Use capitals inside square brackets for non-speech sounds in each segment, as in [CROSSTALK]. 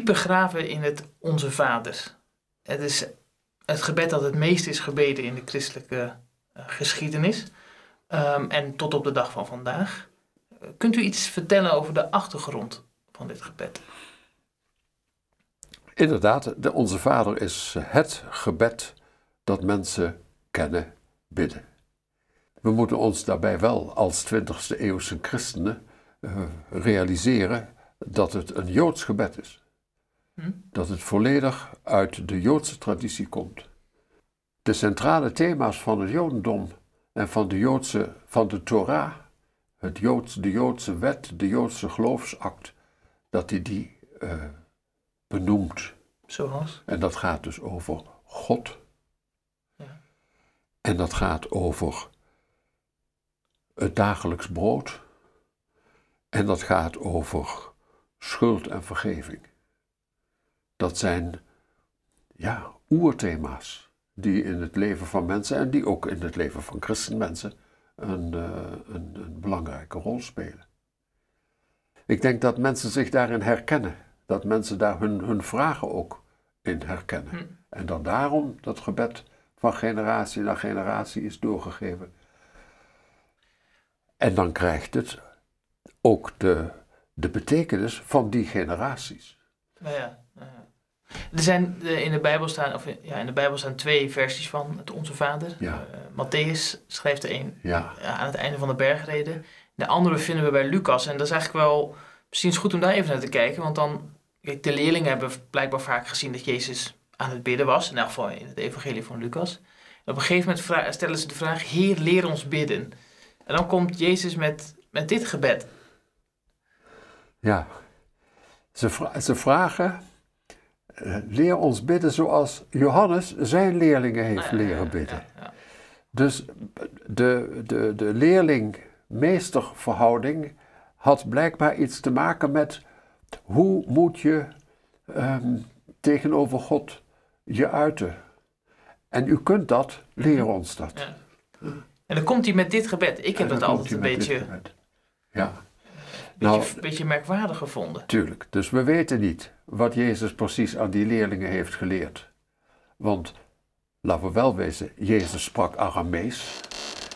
diep begraven in het Onze Vader. Het is het gebed dat het meest is gebeden in de christelijke uh, geschiedenis. Um, en tot op de dag van vandaag. Kunt u iets vertellen over de achtergrond van dit gebed? Inderdaad, de Onze Vader is het gebed dat mensen kennen, bidden. We moeten ons daarbij wel als 20e eeuwse christenen uh, realiseren dat het een Joods gebed is. Hm? Dat het volledig uit de Joodse traditie komt. De centrale thema's van het Jodendom en van de, Joodse, van de Torah, het Joods, de Joodse wet, de Joodse geloofsact, dat hij die uh, benoemt. Zoals? En dat gaat dus over God. Ja. En dat gaat over het dagelijks brood. En dat gaat over schuld en vergeving. Dat zijn ja, oerthema's die in het leven van mensen en die ook in het leven van christenmensen een, uh, een, een belangrijke rol spelen. Ik denk dat mensen zich daarin herkennen, dat mensen daar hun, hun vragen ook in herkennen. Hm. En dat daarom dat gebed van generatie naar generatie is doorgegeven. En dan krijgt het ook de, de betekenis van die generaties. Nou ja, ja. Er zijn eh, in de Bijbel staan, of ja, in de Bijbel staan twee versies van het Onze Vader. Ja. Uh, Matthäus schrijft er een ja. aan het einde van de bergreden. De andere vinden we bij Lucas. En dat is eigenlijk wel, misschien is goed om daar even naar te kijken. Want dan, kijk, de leerlingen hebben blijkbaar vaak gezien dat Jezus aan het bidden was. In elk geval in het evangelie van Lucas. En op een gegeven moment stellen ze de vraag, Heer, leer ons bidden. En dan komt Jezus met, met dit gebed. Ja, ze, vra ze vragen eh, leer ons bidden zoals Johannes zijn leerlingen heeft leren bidden. Dus de, de, de leerling-meesterverhouding had blijkbaar iets te maken met hoe moet je um, tegenover God je uiten. En u kunt dat, leer ons dat. Ja. En dan komt hij met dit gebed. Ik heb het altijd een beetje... Ja. Beetje, nou, een beetje merkwaardig gevonden. Tuurlijk. Dus we weten niet wat Jezus precies aan die leerlingen heeft geleerd. Want, laten we wel wezen, Jezus sprak Aramees.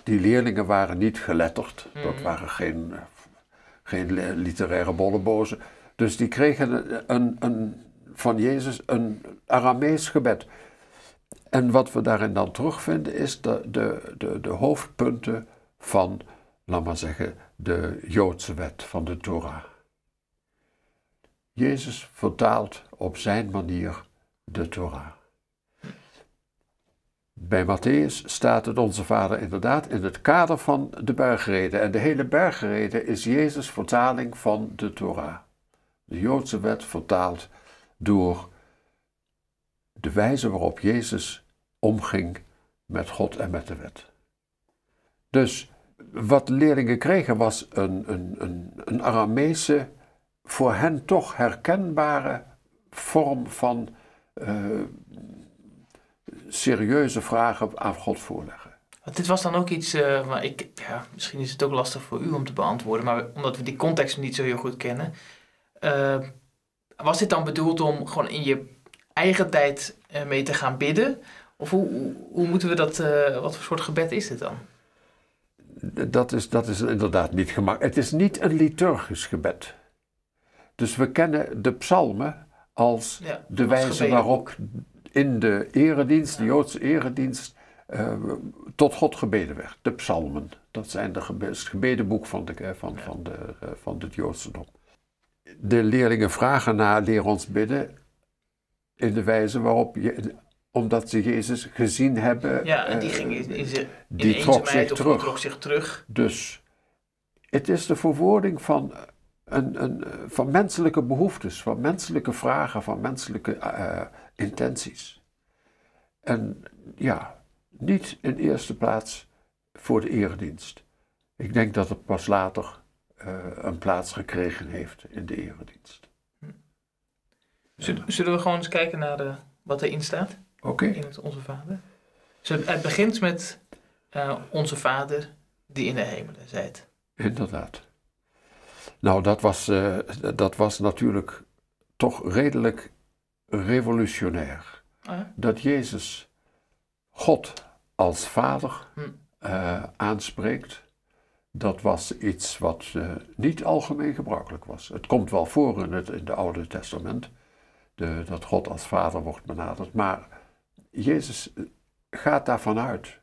Die leerlingen waren niet geletterd. Dat mhm. waren geen, geen literaire bollebozen. Dus die kregen een, een, van Jezus een Aramees gebed. En wat we daarin dan terugvinden is de, de, de, de hoofdpunten van, laat maar zeggen, de Joodse wet van de Torah. Jezus vertaalt op zijn manier de Torah. Bij Matthäus staat het Onze Vader inderdaad in het kader van de bergreden. En de hele bergreden is Jezus' vertaling van de Torah. De Joodse wet vertaald door de wijze waarop Jezus omging met God en met de wet. Dus wat leerlingen kregen was een, een, een, een voor hen toch herkenbare vorm van uh, serieuze vragen aan God voorleggen. Want dit was dan ook iets, uh, maar ik, ja, misschien is het ook lastig voor u om te beantwoorden, maar omdat we die context niet zo heel goed kennen. Uh, was dit dan bedoeld om gewoon in je eigen tijd mee te gaan bidden? Of hoe, hoe, hoe moeten we dat, wat voor soort gebed is dit dan? Dat is, dat is inderdaad niet gemakkelijk. Het is niet een liturgisch gebed. Dus we kennen de psalmen als de wijze waarop in de eredienst, de Joodse eredienst, uh, tot God gebeden werd. De psalmen, dat zijn de het gebedenboek van, de, van, van, de, uh, van het Joodsdom. De leerlingen vragen naar leer ons bidden in de wijze waarop je omdat ze Jezus gezien hebben. Ja, en die eh, ging in, in, in die trok zich terug. trok zich terug. Dus het is de verwoording van, een, een, van menselijke behoeftes, van menselijke vragen, van menselijke uh, intenties. En ja, niet in eerste plaats voor de eredienst. Ik denk dat het pas later uh, een plaats gekregen heeft in de eredienst. Hm. Zullen we gewoon eens kijken naar de, wat erin staat? Okay. In het Onze Vader. Dus het begint met uh, Onze Vader die in de hemelen zijt. Inderdaad. Nou, dat was, uh, dat was natuurlijk toch redelijk revolutionair. Ja? Dat Jezus God als vader Hm. eh, aanspreekt. Dat was iets wat eh, niet algemeen gebruikelijk was. Het komt wel voor in het in de Oude Testament, de, dat God als vader wordt benaderd. Maar Jezus eh, gaat daarvan uit.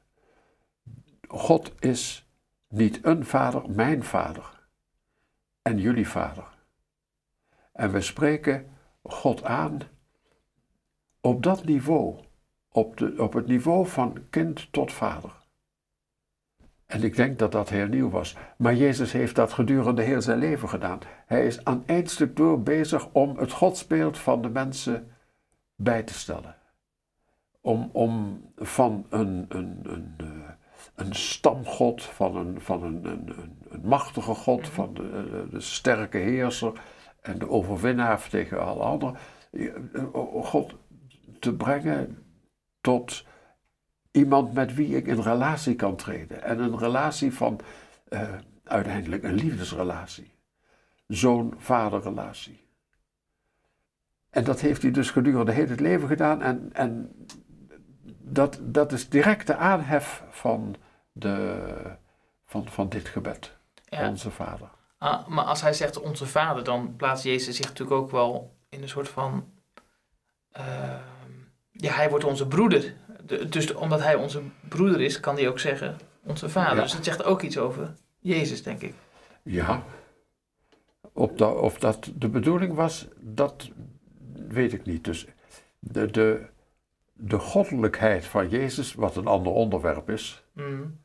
God is niet een vader, mijn vader. En jullie vader. En we spreken God aan op dat niveau. Op, de, op het niveau van kind tot vader. En ik denk dat dat heel nieuw was. Maar Jezus heeft dat gedurende heel zijn leven gedaan. Hij is aan één stuk door bezig om het godsbeeld van de mensen bij te stellen. Om, om van een, een, een, eh, een stamgod, van een, van een, een, een, machtige God, van de, de, de sterke heerser en de overwinnaar tegen alle anderen, eh, God te brengen tot iemand met wie ik in relatie kan treden. En een relatie van eh, uiteindelijk een liefdesrelatie. Zoon-vaderrelatie. En dat heeft hij dus gedurende heel het leven gedaan. En, en dat, dat is direct de aanhef van, de, van, van dit gebed. Ja. Onze Vader. Ah, maar als hij zegt onze vader, dan plaatst Jezus zich natuurlijk ook wel in een soort van. ehm, ja, hij wordt onze broeder. De- dus omdat hij onze broeder is, kan hij ook zeggen onze vader. Ja. Dus het zegt ook iets over Jezus, denk ik. Ja. Of dat, of dat de bedoeling was, dat weet ik niet. Dus de, de, de goddelijkheid van Jezus, wat een ander onderwerp is, Mm.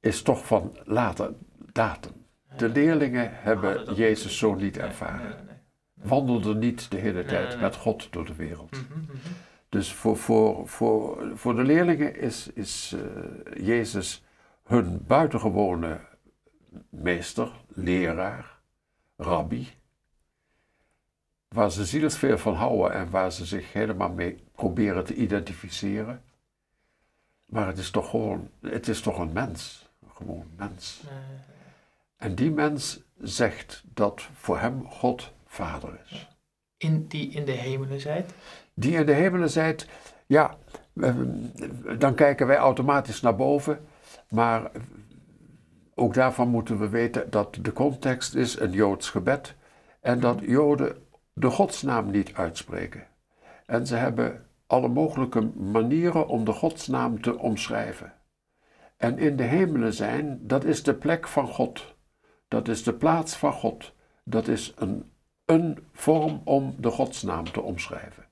is toch van later datum. De leerlingen hebben Jezus zo niet ervaren. nee, nee, nee. Wandelden niet de hele tijd met God door de wereld. Mhm, mhm. Dus voor, voor, voor, voor de leerlingen is, is eh, Jezus hun buitengewone meester, leraar, rabbi. Waar ze zielsveel van houden en waar ze zich helemaal mee proberen te identificeren. Maar het is toch gewoon, het is toch een mens. Gewoon een mens. En die mens zegt dat voor hem God vader is. In die in de hemelen zijt. die in de hemelen zijt, ja, eh, dan kijken wij automatisch naar boven. Maar ook daarvan moeten we weten dat de context is een Joods gebed. En dat Joden de godsnaam niet uitspreken. En ze hebben alle mogelijke manieren om de godsnaam te omschrijven. En in de hemelen zijn, dat is de plek van God. Dat is de plaats van God. Dat is een, een vorm om de godsnaam te omschrijven.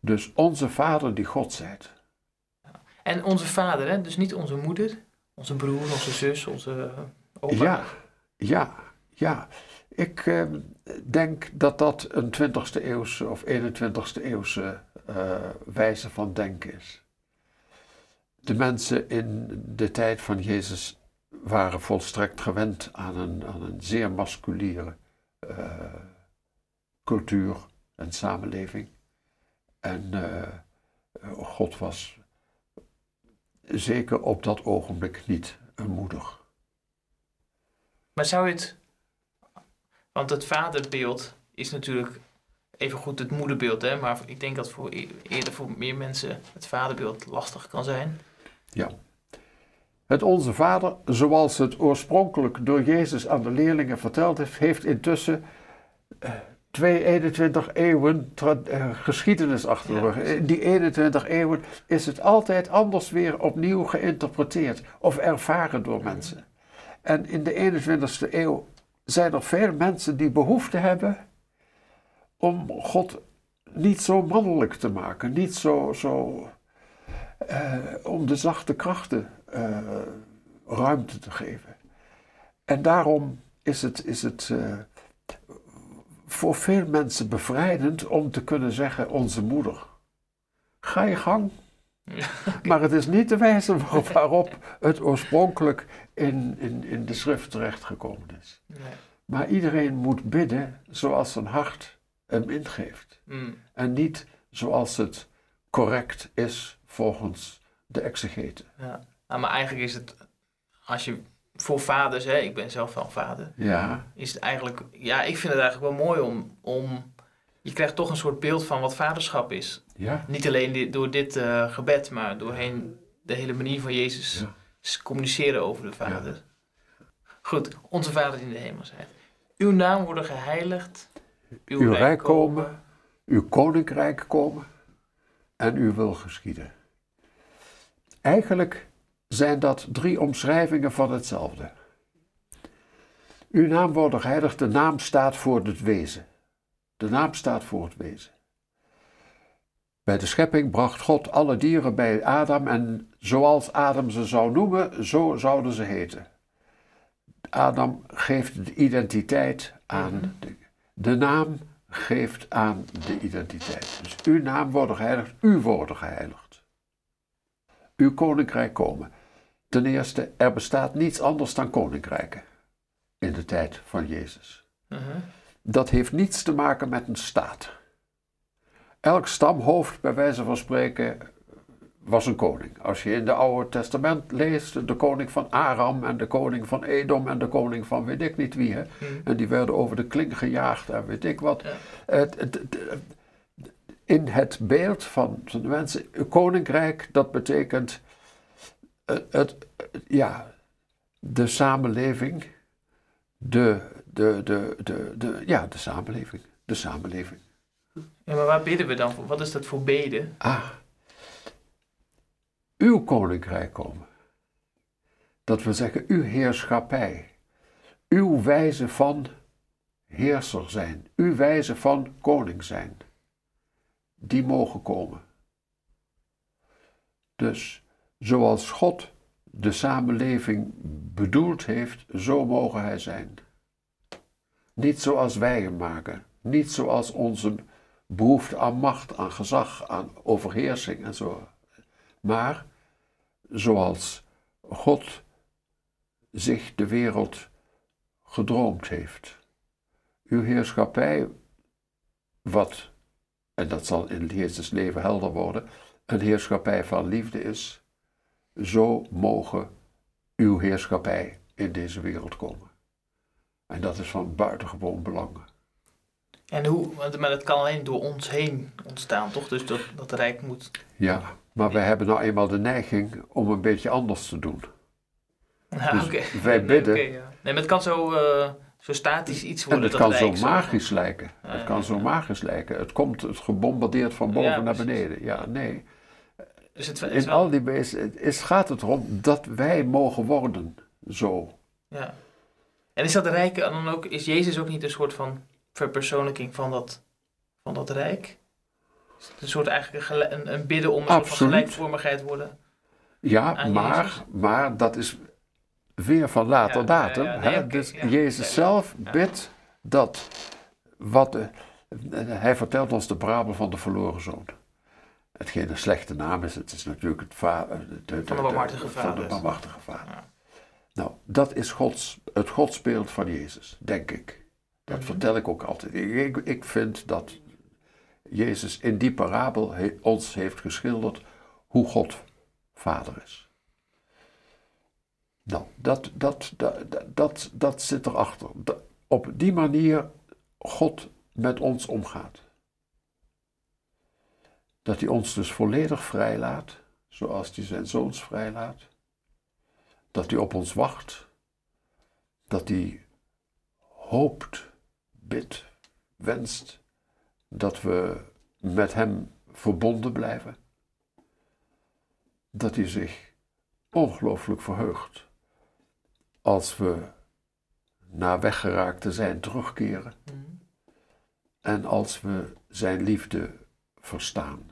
Dus onze Vader die God zijt. En onze vader, hè? dus niet onze moeder, onze broer, onze zus, onze opa. Ja, ja, ja. Ik eh, denk dat dat een 20e eeuwse of 21e eeuwse eh, wijze van denken is. De mensen in de tijd van Jezus waren volstrekt gewend aan een, aan een zeer masculiere eh, cultuur en samenleving. En eh, God was zeker op dat ogenblik niet een moeder. Maar zou het... Want het vaderbeeld is natuurlijk even goed het moederbeeld, hè? maar ik denk dat voor e- eerder voor meer mensen het vaderbeeld lastig kan zijn. Het Onze Vader, zoals het oorspronkelijk door Jezus aan de leerlingen verteld heeft, heeft intussen eh, twee 21 eeuwen eh, geschiedenis achter de Ja, rug. In die 21 eeuwen is het altijd anders weer opnieuw geïnterpreteerd of ervaren door mensen. En in de 21ste eeuw zijn er veel mensen die behoefte hebben om God niet zo mannelijk te maken, niet zo, zo eh, om de zachte krachten eh, ruimte te geven. En daarom is het, is het eh, voor veel mensen bevrijdend om te kunnen zeggen: Onze moeder. Ga je gang. [LAUGHS] Maar het is niet de wijze waarop, waarop het oorspronkelijk in, in, in de schrift terechtgekomen is. Nee. Maar iedereen moet bidden zoals zijn hart hem ingeeft. Mm. En niet zoals het correct is volgens de exegeten. Ja. Nou, maar eigenlijk is het, als je voor vaders, hè, ik ben zelf wel vader, Ja, is het eigenlijk, ja, ik vind het eigenlijk wel mooi om, om je krijgt toch een soort beeld van wat vaderschap is. Ja. Niet alleen di- door dit eh, gebed, maar doorheen de hele manier van Jezus Ja. communiceren over de Vader. Goed, onze Vader die in de hemel zijt. Uw naam worden geheiligd. Uw rijk komen. Uw koninkrijk komen en uw wil geschieden. Eigenlijk zijn dat drie omschrijvingen van hetzelfde. Uw naam wordt geheiligd, de naam staat voor het wezen. De naam staat voor het wezen. Bij de schepping bracht God alle dieren bij Adam en zoals Adam ze zou noemen, zo zouden ze heten. Adam geeft de identiteit aan. De, de naam geeft aan de identiteit. Dus uw naam wordt geheiligd, u wordt geheiligd. Uw koninkrijk komen. Ten eerste, er bestaat niets anders dan koninkrijken in de tijd van Jezus. Mhm. Dat heeft niets te maken met een staat. Elk stamhoofd, bij wijze van spreken, was een koning. Als je in het Oude Testament leest, de koning van Aram en de koning van Edom en de koning van weet ik niet wie. Hè? Mhm. En die werden over de klink gejaagd en weet ik wat. Ja. Het, het, het- in het beeld van de mensen, koninkrijk, dat betekent het, het- ja, de samenleving, de, de, de, de, de, ja, de samenleving, de samenleving. Ja, maar waar bidden we dan voor? Wat is dat voor beden? Ah, uw koninkrijk komen. Dat wil zeggen, uw heerschappij, uw wijze van heerser zijn, uw wijze van koning zijn, die mogen komen. Dus zoals God de samenleving bedoeld heeft, zo mogen hij zijn. Niet zoals wij hem maken, niet zoals onze behoefte aan macht, aan gezag, aan overheersing en zo. Maar zoals God zich de wereld gedroomd heeft. Uw heerschappij, wat, en dat zal in Jezus leven helder worden, een heerschappij van liefde is, zo mogen uw heerschappij in deze wereld komen. En dat is van buitengewoon belang. En hoe, maar dat kan alleen door ons heen ontstaan, toch? Dus dat, dat rijk moet. Ja, maar wij hebben nou eenmaal de neiging om een beetje anders te doen. Ja, Dus wij bidden. ja. Nee, maar het kan zo, eh, zo statisch iets En worden. het dat kan zo magisch lijken. Ja, Het kan zo magisch lijken. Het komt het gebombardeerd van boven naar beneden. Ja, nee. Dus het In wel, al die wezen het is, gaat het erom dat wij mogen worden zo. ja. En is dat rijk dan ook, is Jezus ook niet een soort van verpersoonlijking van dat, van dat rijk? Is het een soort eigenlijk een, een, een bidden om een soort van gelijkvormigheid worden? Ja, maar, Jezus. maar dat is weer van later Ja, datum. ja, nee, dus. Jezus zelf bidt dat wat. de- hij vertelt ons de parabel van de verloren zoon. Hetgeen een slechte naam is, het is natuurlijk het va- de, de, Van de barmhartige van vader. de barmhartige vader. Nou, dat is Gods, het godsbeeld van Jezus, denk ik. Dat Mhm. vertel ik ook altijd. Ik, ik vind dat Jezus in die parabel ons heeft geschilderd hoe God vader is. Nou, dat, dat, dat, dat, dat, dat zit erachter. Da- Op die manier God met ons omgaat. Dat hij ons dus volledig vrijlaat, zoals hij zijn zoons vrijlaat. Dat hij op ons wacht. Dat hij hoopt, bidt, wenst dat we met hem verbonden blijven. Dat hij zich ongelooflijk verheugt als we na weggeraakt te zijn terugkeren Mhm. en als we zijn liefde verstaan.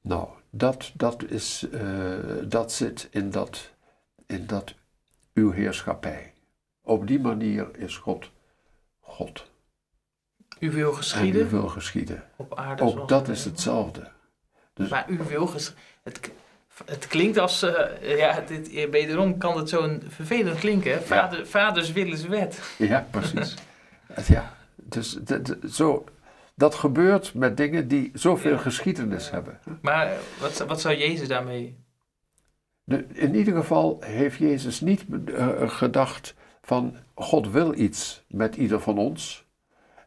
Nou, dat, dat, is, eh, dat zit in dat, in dat uw heerschappij. Op die manier is God God. U wil En geschieden u wil geschieden. op aarde. Ook dat is de hetzelfde. Dus Maar u wil het, het klinkt als, eh, ja, dit, eh, wederom kan het zo vervelend klinken. Vader, Vaders wil is wet. Ja, precies. Ja, dus zo, dat gebeurt met dingen die zoveel Ja. geschiedenis hebben. Maar wat, wat zou Jezus daarmee? De- in ieder geval heeft Jezus niet eh, gedacht van God wil iets met ieder van ons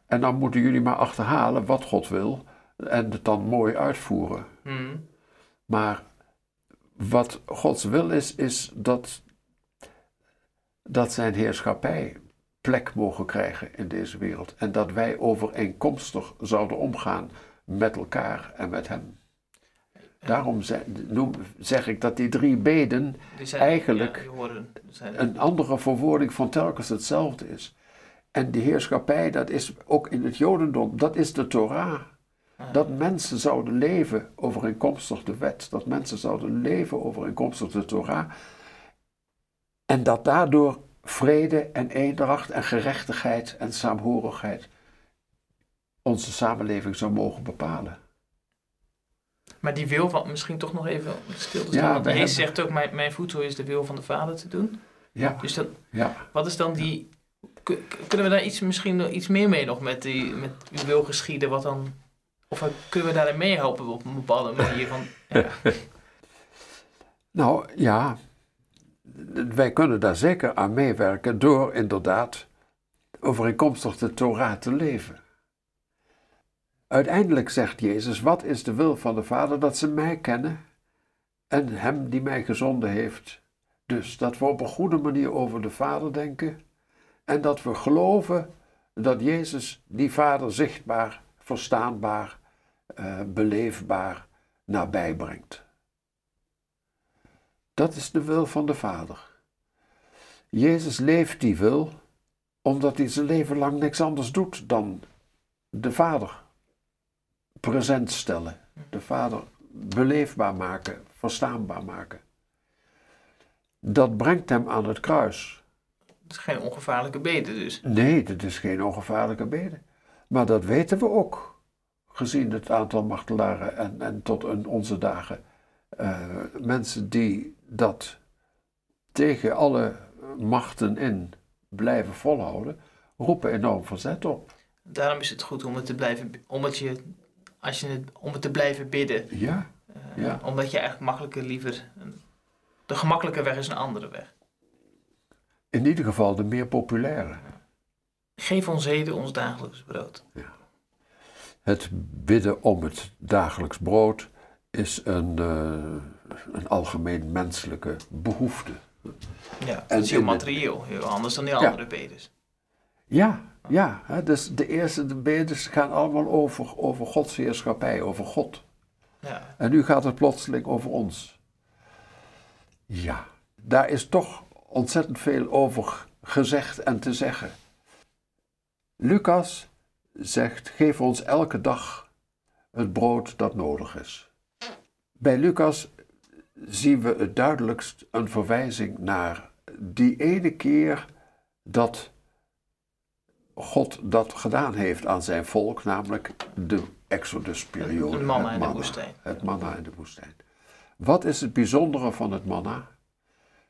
En dan moeten jullie maar achterhalen wat God wil en het dan mooi uitvoeren. Hmm. Maar wat Gods wil is, is dat, dat zijn heerschappij plek mogen krijgen in deze wereld. En dat wij overeenkomstig zouden omgaan met elkaar en met Hem. Daarom zeg, ik dat die drie beden Die zijn, Eigenlijk ja, die horen, zijn, een andere verwoording van telkens hetzelfde is. En die heerschappij, dat is ook in het Jodendom, dat is de Torah. Ah. Dat mensen zouden leven overeenkomstig de wet. Dat mensen zouden leven overeenkomstig de Torah. En dat daardoor vrede en eendracht en gerechtigheid en saamhorigheid onze samenleving zou mogen bepalen. Maar die wil van, misschien toch nog even stil te Ja, staan. want wij Jezus hebben- zegt ook, mijn, mijn voedsel is de wil van de Vader te doen. Ja, Dus dan, ja. wat is dan die... Kunnen we daar iets, misschien iets meer mee nog met, die, met uw wil geschieden? Wat dan, of kunnen we daarin meehelpen op een bepaalde manier? Van. [LAUGHS] Nou ja, wij kunnen daar zeker aan meewerken door inderdaad overeenkomstig de Torah te leven. Uiteindelijk zegt Jezus, wat is de wil van de Vader? Dat ze mij kennen en Hem die mij gezonden heeft. Dus dat we op een goede manier over de Vader denken en dat we geloven dat Jezus die Vader zichtbaar, verstaanbaar, eh, beleefbaar nabij brengt. Dat is de wil van de Vader. Jezus leeft die wil omdat hij zijn leven lang niks anders doet dan de Vader present stellen, de Vader beleefbaar maken, verstaanbaar maken. Dat brengt hem aan het kruis. Is geen ongevaarlijke bede dus. Nee, dat is geen ongevaarlijke bede. Maar dat weten we ook, gezien het aantal martelaren en, en tot in onze dagen. Eh, mensen die dat tegen alle machten in blijven volhouden, roepen enorm verzet op. Daarom is het goed om het te blijven, om het je, als je het, om het te blijven bidden. Ja, Eh, Ja. Omdat je eigenlijk makkelijker liever, de gemakkelijke weg is een andere weg. In ieder geval de meer populaire. Geef ons heden ons dagelijks brood. Het bidden om het dagelijks brood is een, eh, een algemeen menselijke behoefte. Ja, En is heel materieel, heel anders dan die Ja. andere bedes. Ja, ja. Hè, dus de eerste de bedes gaan allemaal over, over Gods heerschappij, over God. Ja. En nu gaat het plotseling over ons. Ja, daar is toch ontzettend veel over gezegd en te zeggen. Lucas zegt: geef ons elke dag het brood dat nodig is. Bij Lucas zien we het duidelijkst een verwijzing naar die ene keer dat God dat gedaan heeft aan zijn volk, namelijk de Exodusperiode. Het manna in de woestijn. Het manna in de woestijn. Wat is het bijzondere van het manna?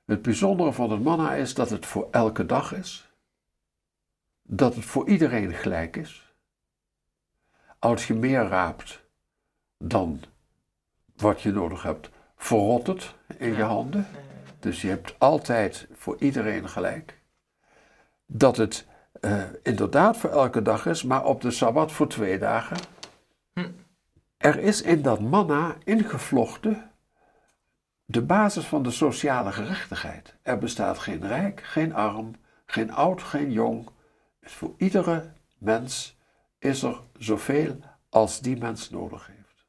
Het bijzondere van het manna is dat het voor elke dag is, dat het voor iedereen gelijk is. Als je meer raapt dan wat je nodig hebt, verrot het in je handen. Dus je hebt altijd voor iedereen gelijk. Dat het eh, inderdaad voor elke dag is, maar op de Sabbat voor twee dagen. Hm. Er is in dat manna ingevlochten de basis van de sociale gerechtigheid. Er bestaat geen rijk, geen arm, geen oud, geen jong. Voor iedere mens is er zoveel als die mens nodig heeft.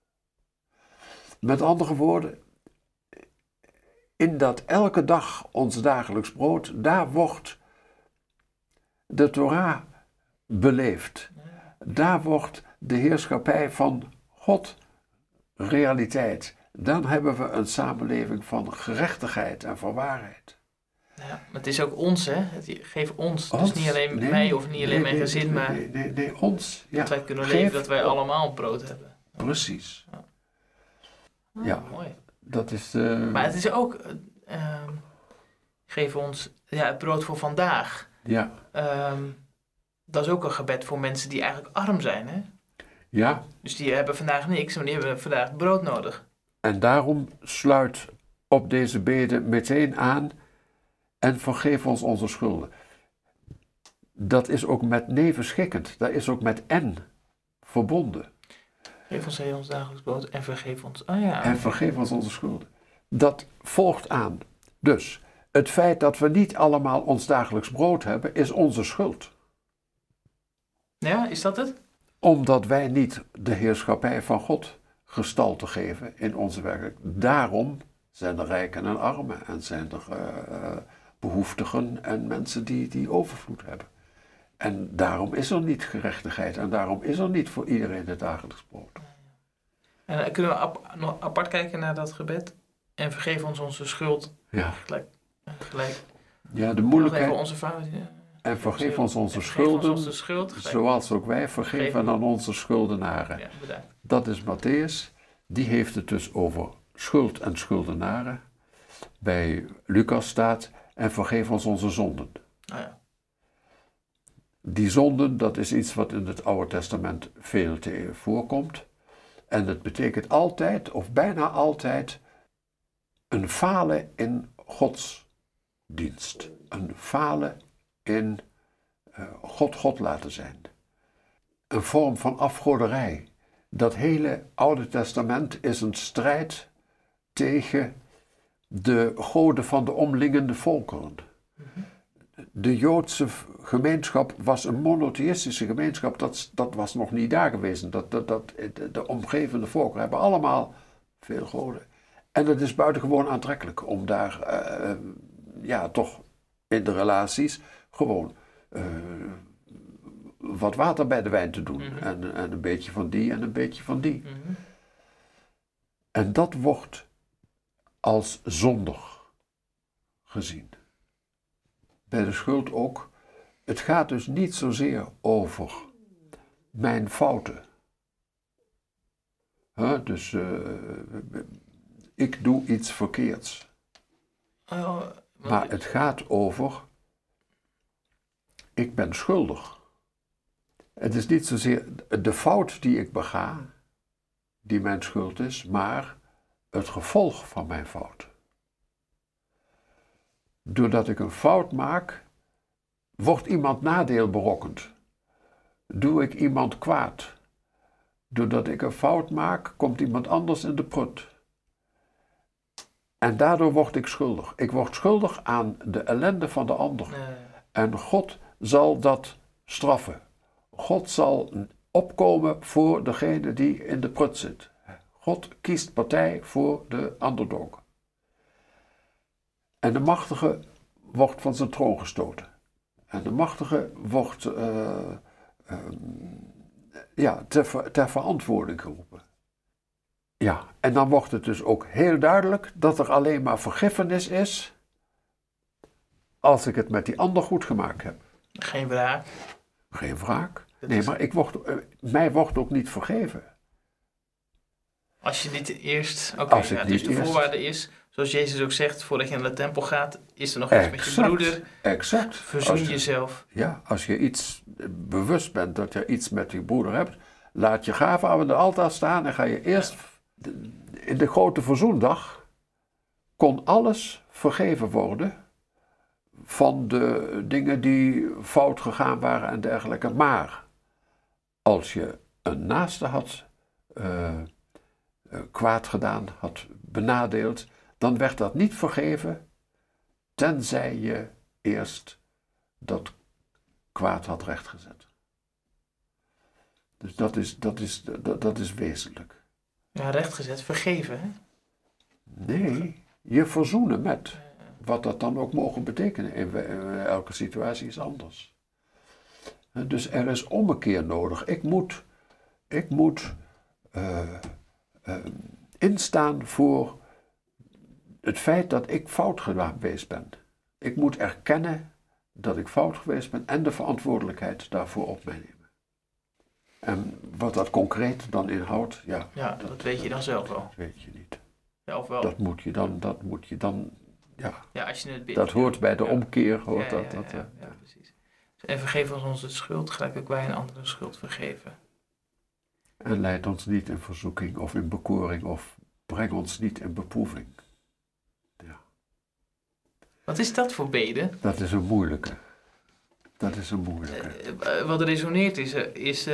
Met andere woorden, in dat elke dag ons dagelijks brood, daar wordt de Torah beleefd. Daar wordt de heerschappij van God realiteit. Dan hebben we een samenleving van gerechtigheid en van waarheid. ja, maar het is ook ons, hè? Het, geef ons. Ons? Dus niet alleen Nee, mij of niet alleen nee, mijn nee, gezin, maar Nee, ons. Ja, dat wij kunnen Geef leven, dat wij allemaal brood hebben. Precies. Ah, Ja. Mooi. Dat is de... Maar het is ook, eh, ehm, geef ons ja, het brood voor vandaag. Ja, Ehm, dat is ook een gebed voor mensen die eigenlijk arm zijn, hè? ja. Dus die hebben vandaag niks, maar die hebben vandaag brood nodig. En daarom sluit op deze bede meteen aan en vergeef ons onze schulden. dat is ook met nevenschikkend. Dat is ook met en verbonden. Geef ons ons dagelijks brood en vergeef ons. Oh ja. En vergeef ons onze schulden. Dat volgt aan. Dus het feit dat we niet allemaal ons dagelijks brood hebben, is onze schuld. Ja, is dat het? Omdat wij niet de heerschappij van God gestalte geven in onze werkelijkheid. Daarom zijn er rijken en armen en zijn er uh, behoeftigen en mensen die, die overvloed hebben. En daarom is er niet gerechtigheid en daarom is er niet voor iedereen het dagelijks brood. En kunnen we nog apart kijken naar dat gebed? En vergeef ons onze schuld. Ja. Gelijk. gelijk. Ja, de moeilijkheid. Onze fouten. En vergeef ons onze schulden, zoals ook wij vergeven aan onze schuldenaren. Ja, dat is Matthäus. Die heeft het dus over schuld en schuldenaren. Bij Lucas staat, en vergeef ons onze zonden. Ah, ja. Die zonden, dat is iets wat in het Oude Testament veel te voorkomt. En het betekent altijd, of bijna altijd, een falen in Gods dienst. Een falen in uh, God God laten zijn. Een vorm van afgoderij. Dat hele Oude Testament is een strijd tegen de goden van de omliggende volkeren. De Joodse gemeenschap was een monotheïstische gemeenschap, dat, dat was nog niet daar geweest. Dat, dat, dat, de, omgevende volkeren hebben allemaal veel goden. En het is buitengewoon aantrekkelijk om daar, uh, ja, toch in de relaties gewoon uh, wat water bij de wijn te doen. Mhm. en, en, een beetje van die en een beetje van die. Mhm. En dat wordt als zondig gezien. Bij de schuld ook. Het gaat dus niet zozeer over mijn fouten. dus uh, ik doe iets verkeerds. Oh, maar het gaat over ik ben schuldig. Het is niet zozeer de fout die ik bega, die mijn schuld is, maar het gevolg van mijn fout. Doordat ik een fout maak, wordt iemand nadeel berokkend. Doe ik iemand kwaad. Doordat ik een fout maak, komt iemand anders in de prut. En daardoor word ik schuldig. Ik word schuldig aan de ellende van de ander. En God zal dat straffen. God zal opkomen voor degene die in de prut zit. God kiest partij voor de underdog. En de machtige wordt van zijn troon gestoten. En de machtige wordt uh, uh, ja, ter, ter verantwoording geroepen. Ja, en dan wordt het dus ook heel duidelijk dat er alleen maar vergiffenis is als ik het met die ander goed gemaakt heb. Geen wraak. Geen wraak. Nee, maar ik word, uh, mij wordt ook niet vergeven. Als je niet eerst. Oké, ja, dus de voorwaarde is, zoals Jezus ook zegt, voordat je naar de tempel gaat, is er nog iets met je broeder. Exact. Verzoen jezelf. Ja, als je iets bewust bent dat je iets met je broeder hebt, laat je gaven aan de altaar staan en ga je eerst. In de grote verzoendag kon alles vergeven worden van de dingen die fout gegaan waren en dergelijke. Maar als je een naaste had uh, kwaad gedaan, had benadeeld, dan werd dat niet vergeven, tenzij je eerst dat kwaad had rechtgezet. Dus dat is, dat is, dat, dat is wezenlijk. Ja, rechtgezet, vergeven, hè? Nee, je verzoenen met. Wat dat dan ook mogen betekenen. In elke situatie is anders. Dus er is ommekeer nodig. Ik moet, ik moet uh, uh, instaan voor het feit dat ik fout geweest ben. Ik moet erkennen dat ik fout geweest ben en de verantwoordelijkheid daarvoor op mij nemen. En wat dat concreet dan inhoudt, ja. Ja, dat, weet je dan zelf wel. Dat weet je niet. Ja, of wel. Dat moet je dan, dat moet je dan, ja. Ja, als je het Dat hoort bij de omkeer, hoort dat. dat ja, precies. En vergeef ons onze schuld, gelijk ook wij een andere schuld vergeven. En leid ons niet in verzoeking of in bekoring of breng ons niet in beproeving. Ja. Wat is dat voor beden? Dat is een moeilijke. Dat is een moeilijke. Eh, wat resoneert is, eh, is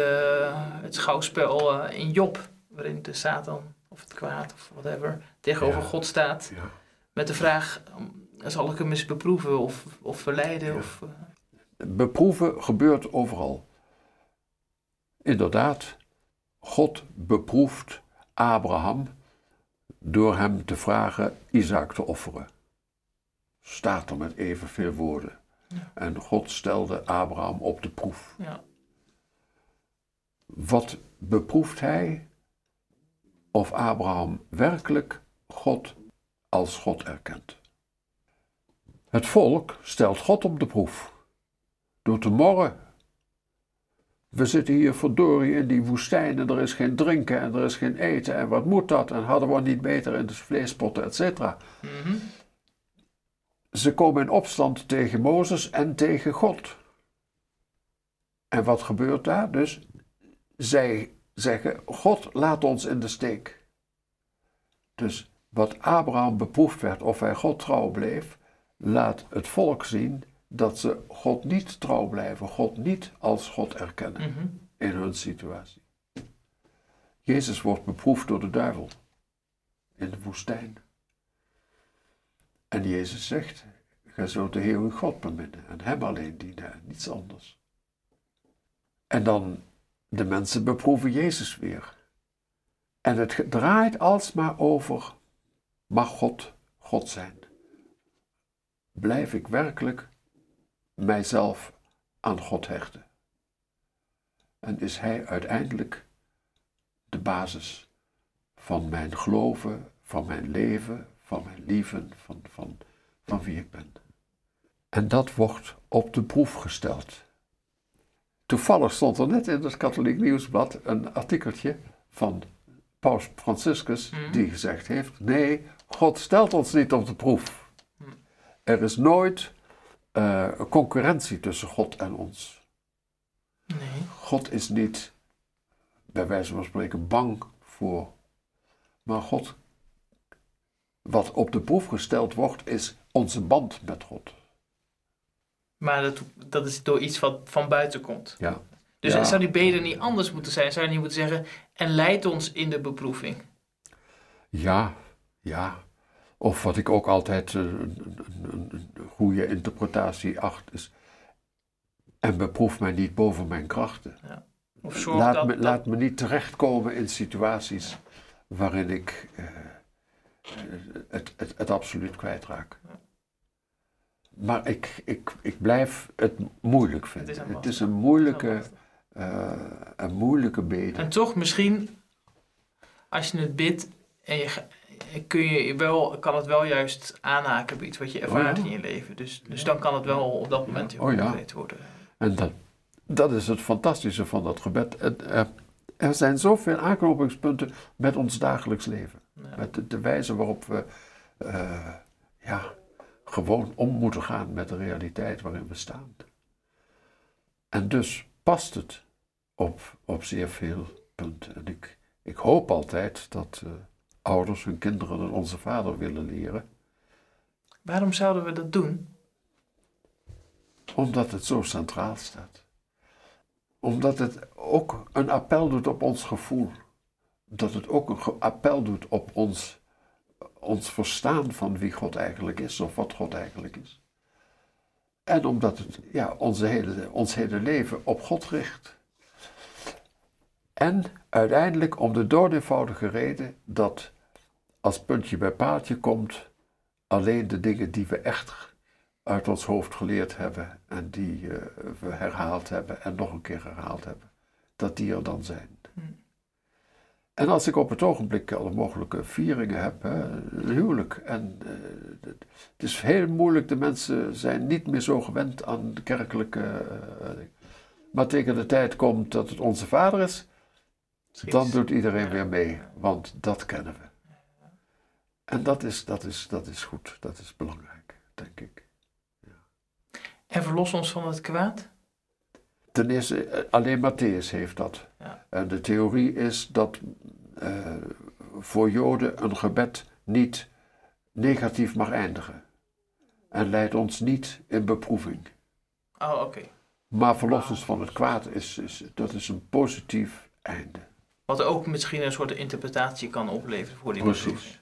het schouwspel in Job, waarin de Satan of het kwaad of whatever tegenover God staat. Ja. Met de vraag, zal ik hem eens beproeven of, of verleiden? Of, Beproeven gebeurt overal. Inderdaad, God beproeft Abraham door hem te vragen Isaac te offeren. Staat er met evenveel woorden. En God stelde Abraham op de proef. Ja. Wat beproeft hij? Of Abraham werkelijk God als God erkent. Het volk stelt God op de proef. Door te morren. We zitten hier verdorie in die woestijn en er is geen drinken en er is geen eten en wat moet dat en hadden we niet beter in de vleespotten, et cetera. Mm ze komen in opstand tegen Mozes en tegen God. En wat gebeurt daar? Dus zij zeggen: God laat ons in de steek. Dus wat Abraham beproefd werd of hij God trouw bleef, laat het volk zien dat ze God niet trouw blijven, God niet als God erkennen mhm. in hun situatie. Jezus wordt beproefd door de duivel in de woestijn. En Jezus zegt, gij zult de Heer God beminnen en hem alleen dienen en niets anders. En dan de mensen beproeven Jezus weer. En het draait alsmaar over, mag God God zijn? Blijf ik werkelijk mijzelf aan God hechten? En is Hij uiteindelijk de basis van mijn geloven, van mijn leven, van mijn lieven, van, van, van wie ik ben. En dat wordt op de proef gesteld. Toevallig stond er net in het Katholiek Nieuwsblad een artikeltje van Paus Franciscus, mhm. die gezegd heeft: Nee, God stelt ons niet op de proef. Mhm. Er is nooit uh, concurrentie tussen God en ons. Nee. God is niet, bij wijze van spreken, bang voor. Maar God wat op de proef gesteld wordt, is onze band met God. Maar dat, dat is door iets wat van buiten komt. Ja. Dus zou die beden niet anders moeten zijn? Zou je niet moeten zeggen, en leid ons in de beproeving? Ja, ja. Of wat ik ook altijd een, een, een goede interpretatie acht is, en beproef mij niet boven mijn krachten. Ja. Of laat, dat, me, laat me niet terechtkomen in situaties waarin ik... Eh, het, het, het absoluut kwijtraak. Maar ik, ik, ik blijf het moeilijk vinden. Het is een, moeilijke, uh, een moeilijke bede. En toch misschien, als je het bidt, en je, kun je wel, kan het wel juist aanhaken bij iets wat je ervaart oh in je leven. Dus, dus dan kan het wel op dat moment heel oh, ja. worden. En dat, dat is het fantastische van dat gebed. er, er zijn zoveel aanknopingspunten met ons dagelijks leven. Met de, wijze waarop we uh, ja, gewoon om moeten gaan met de realiteit waarin we staan. En dus past het op, op zeer veel punten. En ik, ik hoop altijd dat uh, ouders hun kinderen een onze vader willen leren. Waarom zouden we dat doen? Omdat het zo centraal staat. Omdat het ook een appel doet op ons gevoel dat het ook een appel doet op ons, ons verstaan van wie God eigenlijk is of wat God eigenlijk is. En omdat het ja, onze hele, ons hele leven op God richt. En uiteindelijk om de doodeenvoudige reden dat als puntje bij paaltje komt, alleen de dingen die we echt uit ons hoofd geleerd hebben en die uh, we herhaald hebben en nog een keer herhaald hebben, dat die er dan zijn. Hmm. En als ik op het ogenblik alle mogelijke vieringen heb, hè, huwelijk, en uh, het is heel moeilijk, de mensen zijn niet meer zo gewend aan de kerkelijke. Uh, maar tegen de tijd komt dat het onze vader is, dan doet iedereen weer mee, want dat kennen we. En dat is, dat is, dat is goed, dat is belangrijk, denk ik. Ja. En verlos ons van het kwaad? Ten eerste, eh, alleen Matthäus heeft dat. Ja. En de theorie is dat uh, voor Joden een gebed niet negatief mag eindigen. En leidt ons niet in beproeving. Oh, oké. Maar verlossens van het kwaad is, is, dat is een positief einde. Wat ook misschien een soort interpretatie kan opleveren voor die Precies.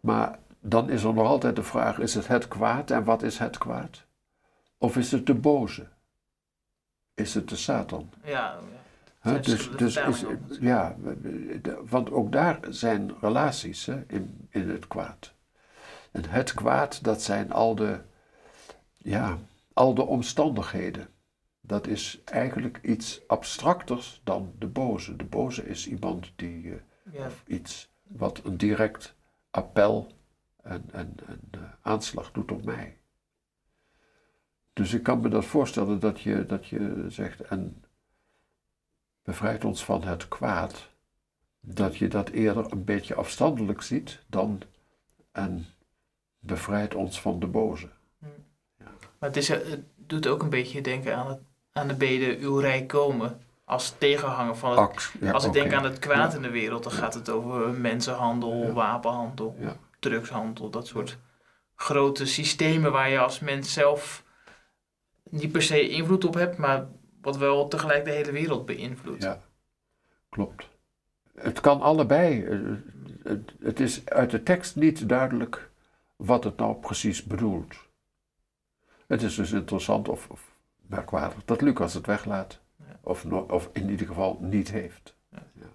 Maar dan is er nog altijd de vraag: is het het kwaad en wat is het kwaad? Of is het de boze? Is het de Satan? Ja, ja. Dus, dus is, ja, want ook daar zijn relaties hè, in, in het kwaad. En het kwaad, dat zijn al de, ja, al de omstandigheden. Dat is eigenlijk iets abstracters dan de boze. De boze is iemand die eh, ja. iets wat een direct appel en, en, en eh, aanslag doet op mij. Dus ik kan me dat voorstellen dat je, dat je zegt, en bevrijdt ons van het kwaad, dat je dat eerder een beetje afstandelijk ziet dan en bevrijdt ons van de boze. Maar het, is, eh, het doet ook een beetje denken aan, het, aan de bede uw rijk komen. Als tegenhanger van het Ax, ja, Als ik denk aan het kwaad in de wereld, dan gaat het over mensenhandel, wapenhandel, drugshandel, dat soort grote systemen waar je als mens zelf niet per se invloed op hebt, maar wat wel tegelijk de hele wereld beïnvloedt. Ja, klopt. Het kan allebei. Eh, Het, het is uit de tekst niet duidelijk wat het nou precies bedoelt. Het is dus interessant of, of merkwaardig dat Lucas het weglaat. Ja. Of, no- of in ieder geval niet heeft. Ja. Ja.